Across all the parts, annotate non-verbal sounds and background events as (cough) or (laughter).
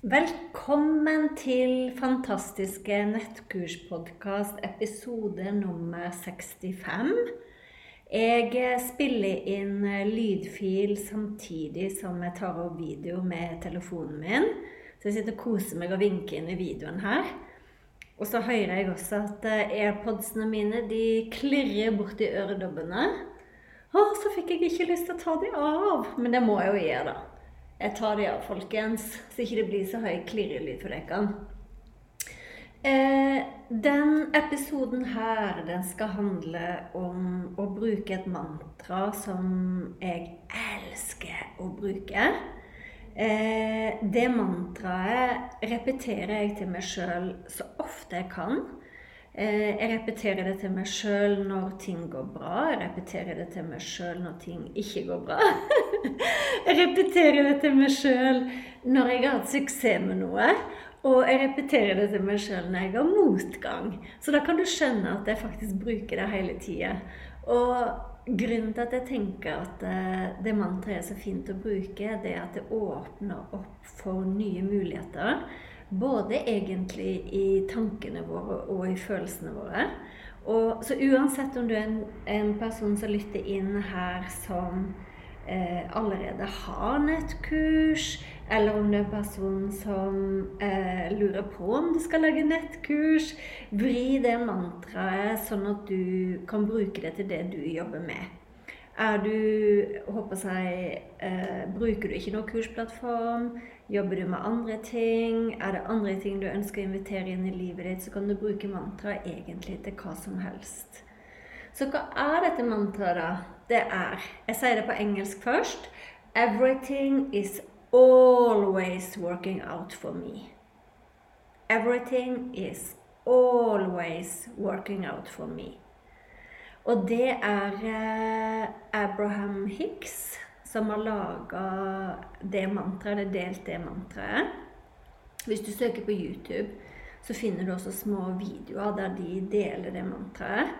Velkommen til fantastiske nettkurspodkast episode nummer 65. Jeg spiller inn lydfil samtidig som jeg tar opp video med telefonen min. Så jeg sitter og koser meg og vinker inn i videoen her. Og så hører jeg også at airpodsene mine de klirrer borti øredobbene. Å, så fikk jeg ikke lyst til å ta de av. Men det må jeg jo gjøre, da. Jeg tar det av, folkens, så ikke det blir så høy klirrelyd for dere. Eh, den episoden her, den skal handle om å bruke et mantra som jeg elsker å bruke. Eh, det mantraet repeterer jeg til meg sjøl så ofte jeg kan. Eh, jeg repeterer det til meg sjøl når ting går bra. Jeg repeterer det til meg sjøl når ting ikke går bra. (laughs) (laughs) jeg repeterer det til meg sjøl når jeg har hatt suksess med noe. Og jeg repeterer det til meg sjøl når jeg har motgang. Så da kan du skjønne at jeg faktisk bruker det hele tida. Og grunnen til at jeg tenker at eh, det mantraet er så fint å bruke, det er at det åpner opp for nye muligheter. Både egentlig i tankene våre og i følelsene våre. Og, så uansett om du er en, en, person som lytter inn her som eh, allerede har nettkurs, eller om det er en person som eh, lurer på om du skal lage nettkurs, vri det mantraet sånn at du kan bruke det til det du jobber med. Er du håper jeg, eh, Bruker du ikke noen kursplattform? Jobber du med andre ting? Er det andre ting du ønsker å invitere inn i livet ditt, så kan du bruke mantraet egentlig til hva som helst. Så hva er dette mantraet? Det er Jeg sier det på engelsk først. Everything is always working out for me. Everything is always working out for me. Og det er eh, Abraham Hicks som har laga det mantraet, eller delt det mantraet. Hvis du søker på YouTube, så finner du også små videoer der de deler det mantraet.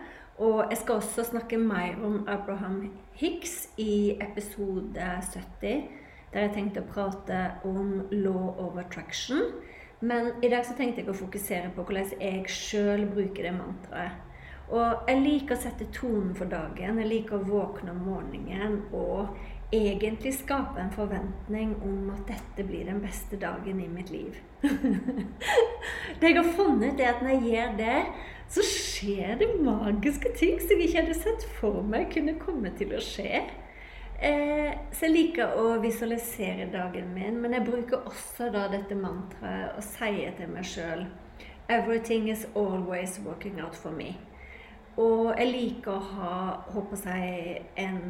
Og jeg skal også snakke mer om Abraham Hicks i episode 70, der jeg tenkte å prate om law of attraction. Men i dag så tenkte jeg å fokusere på hvordan jeg sjøl bruker det mantraet. Og jeg liker å sette tonen for dagen. Jeg liker å våkne om morgenen og egentlig skape en forventning om at dette blir den beste dagen i mitt liv. (laughs) det jeg har funnet, er at når jeg gjør det, så skjer det magiske ting som jeg ikke hadde sett for meg kunne komme til å skje. Eh, så jeg liker å visualisere dagen min, men jeg bruker også da dette mantraet og sier til meg sjøl Everything is always working out for me. Og jeg liker å ha håper jeg, en,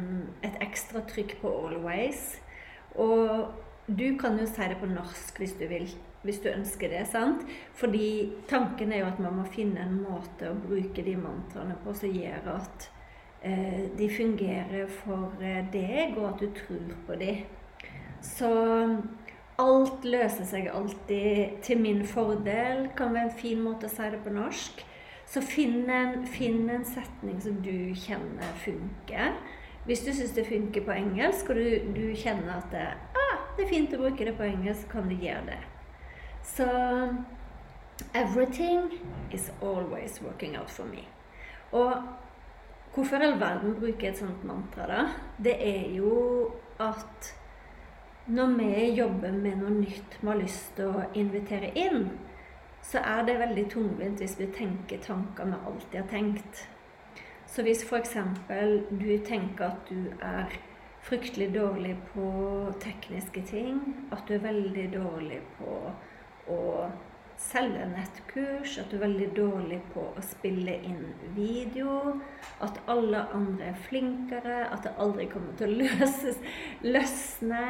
et ekstra trykk på 'always'. Og du kan jo si det på norsk hvis du vil, hvis du ønsker det. sant? Fordi tanken er jo at man må finne en måte å bruke de mantraene på som gjør at eh, de fungerer for eh, deg, og at du tror på dem. Så alt løser seg alltid til min fordel, kan være en fin måte å si det på norsk. Så finn en, finn en, setning som du kjenner funker. Hvis du syns det funker på engelsk, og du, du kjenner at det, ah, det, er fint å bruke det på engelsk, kan du gjøre det. Så Everything is always working out for me. Og Hvorfor i all verden bruker jeg et sånt mantra, da? Det er jo at når vi jobber med noe nytt vi har lyst til å invitere inn, så er det veldig tungvint hvis vi tenker tanker vi alltid har tenkt. Så hvis f.eks. du tenker at du er fryktelig dårlig på tekniske ting, at du er veldig dårlig på å selge nettkurs, at du er veldig dårlig på å spille inn video, at alle andre er flinkere, at det aldri kommer til å (laughs) løses, løsne,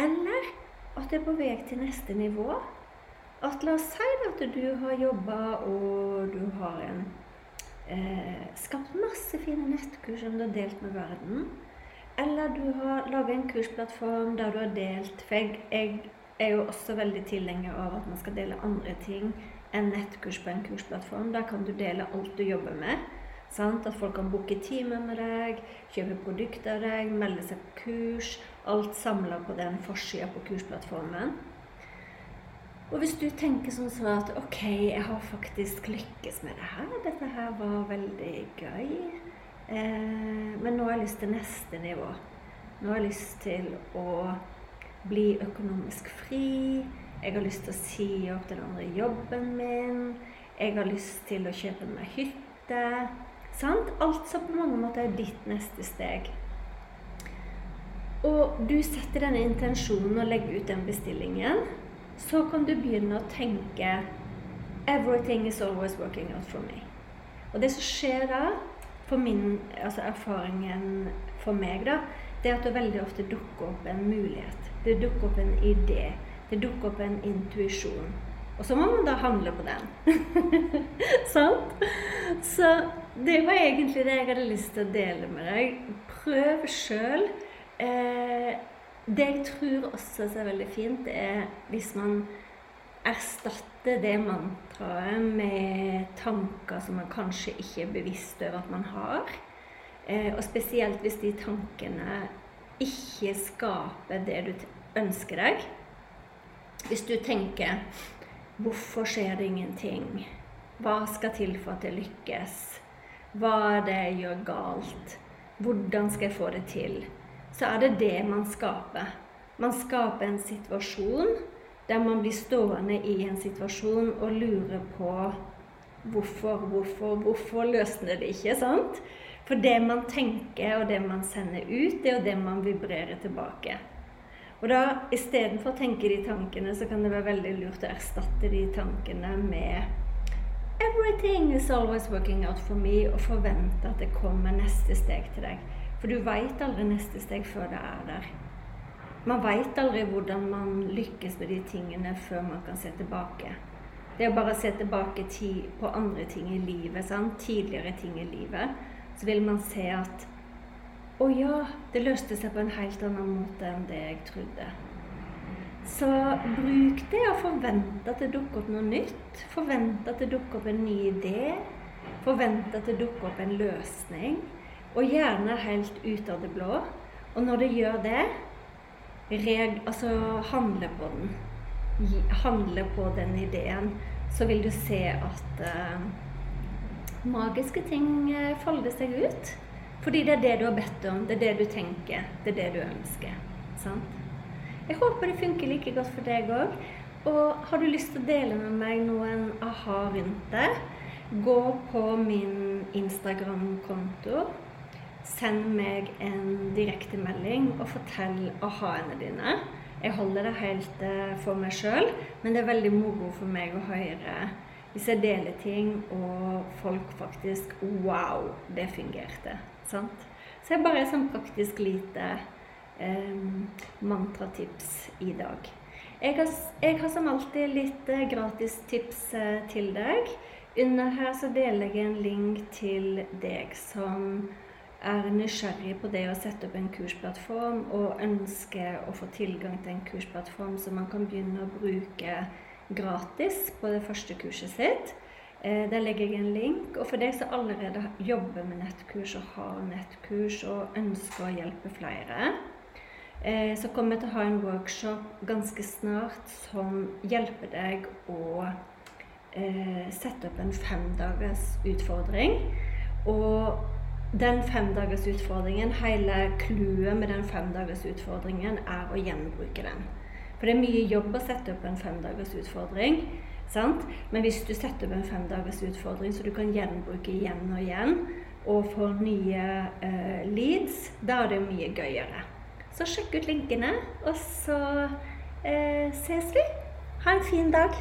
eller at du er på vei til neste nivå. At la oss si at du har jobba og du har en, eh, skapt masse fine nettkurs som du har delt med verden. Eller du har laga en kursplattform der du har delt For jeg, jeg er jo også veldig tilhenger av at man skal dele andre ting enn nettkurs på en kursplattform. Da kan du dele alt du jobber med. Sant? At folk kan booke timer med deg, kjøpe produkter av deg, melde seg på kurs. Alt samla på den forsida på kursplattformen. Og hvis du tenker sånn så at OK, jeg har faktisk lykkes med det her. Dette her var veldig gøy. Eh, men nå har jeg lyst til neste nivå. Nå har jeg lyst til å bli økonomisk fri. Jeg har lyst til å si opp den andre jobben min. Jeg har lyst til å kjøpe meg hytte. Sant? Alt som på mange måter er ditt neste steg. Og du setter denne intensjonen og legger ut den bestillingen. Så kan du begynne å tenke Everything is always working out for me. Og det som skjer da, for min, altså erfaringen for meg, da, det er at det veldig ofte dukker opp en mulighet. Det dukker opp en idé. Det dukker opp en intuisjon. Og så må man da handle på den. (laughs) Sant? Så det var egentlig det jeg hadde lyst til å dele med deg. Prøv sjøl. Eh, det jeg tror også er veldig fint, er hvis man erstatter det mantraet med tanker som man kanskje ikke er bevisst over at man har. Eh, og spesielt hvis de tankene ikke skaper det du ønsker deg. Hvis du tenker 'Hvorfor skjer det ingenting?' 'Hva skal til for at det lykkes?' 'Hva er det jeg gjør galt?' 'Hvordan skal jeg få det til?' Så er det det man skaper. Man skaper en situasjon der man blir stående i en situasjon og lurer på hvorfor, hvorfor, hvorfor løsner det ikke? sant? For det man tenker og det man sender ut, det er jo det man vibrerer tilbake. Og da istedenfor å tenke de tankene, så kan det være veldig lurt å erstatte de tankene med Everything is always working out for me, og forvente at det kommer neste steg til deg. For du veit aldri neste steg før det er der. Man veit aldri hvordan man lykkes med de tingene før man kan se tilbake. Det er bare å se tilbake på andre ting i livet, sant? tidligere ting i livet så vil man se at å ja, det løste seg på en helt annen måte enn det jeg trodde. Så bruk det og forvent at det dukker opp noe nytt. Forvent at det dukker opp en ny idé. Forvent at det dukker opp en løsning. Og gjerne helt ut av det blå. Og når det gjør det, reg, altså handle på den. Handle på den ideen. Så vil du se at uh, magiske ting eh, folder seg ut. Fordi det er det du har bedt om, det er det du tenker, det er det du ønsker. Sant? Jeg håper det funker like godt for deg òg. Og har du lyst til å dele med meg noen aha rundt det, gå på min Instagram-konto. Send meg en direktemelding og fortell aha-ene dine. Jeg holder det helt eh, for meg sjøl, men det er veldig moro for meg å høre hvis jeg deler ting, og folk faktisk Wow, det fungerte. Sant? Så jeg bare er sånn praktisk lite eh, mantratips i dag. Jeg har, jeg har, som alltid litt eh, gratistips eh, til deg. Under her så deler jeg en link til deg som er nysgjerrig på det å sette opp en kursplattform og ønsker å få tilgang til en kursplattform så man kan begynne å bruke gratis på det første kurset sitt. Eh, der legger jeg en link. Og for deg som allerede jobber med nettkurs og har nettkurs og ønsker å hjelpe flere, eh, så kommer jeg til å ha en workshop ganske snart som hjelper deg å eh, sette opp en femdagers utfordring. Og den femdagersutfordringen, hele clouet med den femdagersutfordringen, er å gjenbruke den. For det er mye jobb å sette opp en femdagersutfordring. Sant? Men hvis du setter opp en femdagersutfordring så du kan gjenbruke igjen og igjen, og får nye uh, leads, da er det mye gøyere. Så sjekk ut linkene, og så uh, ses vi. Ha en fin dag.